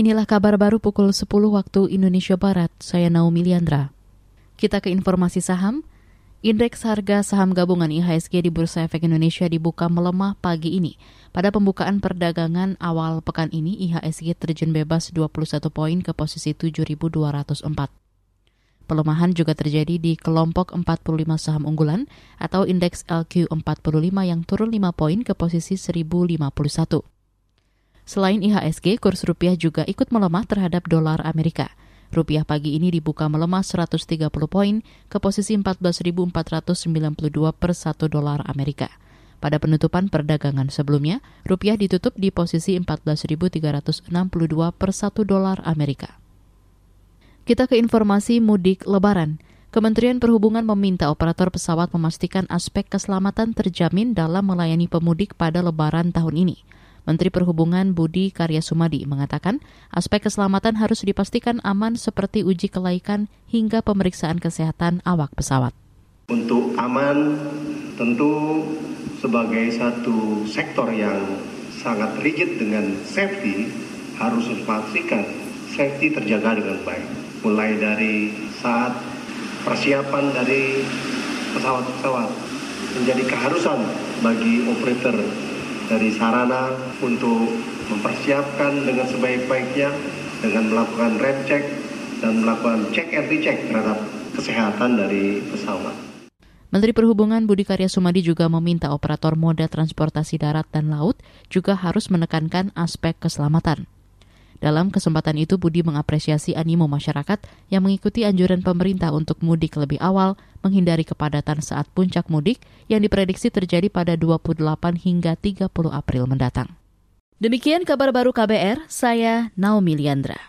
Inilah kabar baru pukul 10 waktu Indonesia Barat. Saya Naomi Liandra. Kita ke informasi saham. Indeks harga saham gabungan IHSG di Bursa Efek Indonesia dibuka melemah pagi ini. Pada pembukaan perdagangan awal pekan ini, IHSG terjun bebas 21 poin ke posisi 7.204. Pelemahan juga terjadi di kelompok 45 saham unggulan atau indeks LQ45 yang turun 5 poin ke posisi 1051. Selain IHSG, kurs rupiah juga ikut melemah terhadap dolar Amerika. Rupiah pagi ini dibuka melemah 130 poin ke posisi 14.492 per 1 dolar Amerika. Pada penutupan perdagangan sebelumnya, rupiah ditutup di posisi 14.362 per 1 dolar Amerika. Kita ke informasi mudik lebaran. Kementerian Perhubungan meminta operator pesawat memastikan aspek keselamatan terjamin dalam melayani pemudik pada lebaran tahun ini. Menteri Perhubungan Budi Karya Sumadi mengatakan aspek keselamatan harus dipastikan aman seperti uji kelaikan hingga pemeriksaan kesehatan awak pesawat. Untuk aman, tentu sebagai satu sektor yang sangat rigid dengan safety, harus dipastikan safety terjaga dengan baik. Mulai dari saat persiapan dari pesawat-pesawat menjadi keharusan bagi operator dari sarana untuk mempersiapkan dengan sebaik-baiknya dengan melakukan rem check dan melakukan cek and recheck terhadap kesehatan dari pesawat. Menteri Perhubungan Budi Karya Sumadi juga meminta operator moda transportasi darat dan laut juga harus menekankan aspek keselamatan. Dalam kesempatan itu, Budi mengapresiasi animo masyarakat yang mengikuti anjuran pemerintah untuk mudik lebih awal, menghindari kepadatan saat puncak mudik yang diprediksi terjadi pada 28 hingga 30 April mendatang. Demikian kabar baru KBR, saya Naomi Liandra.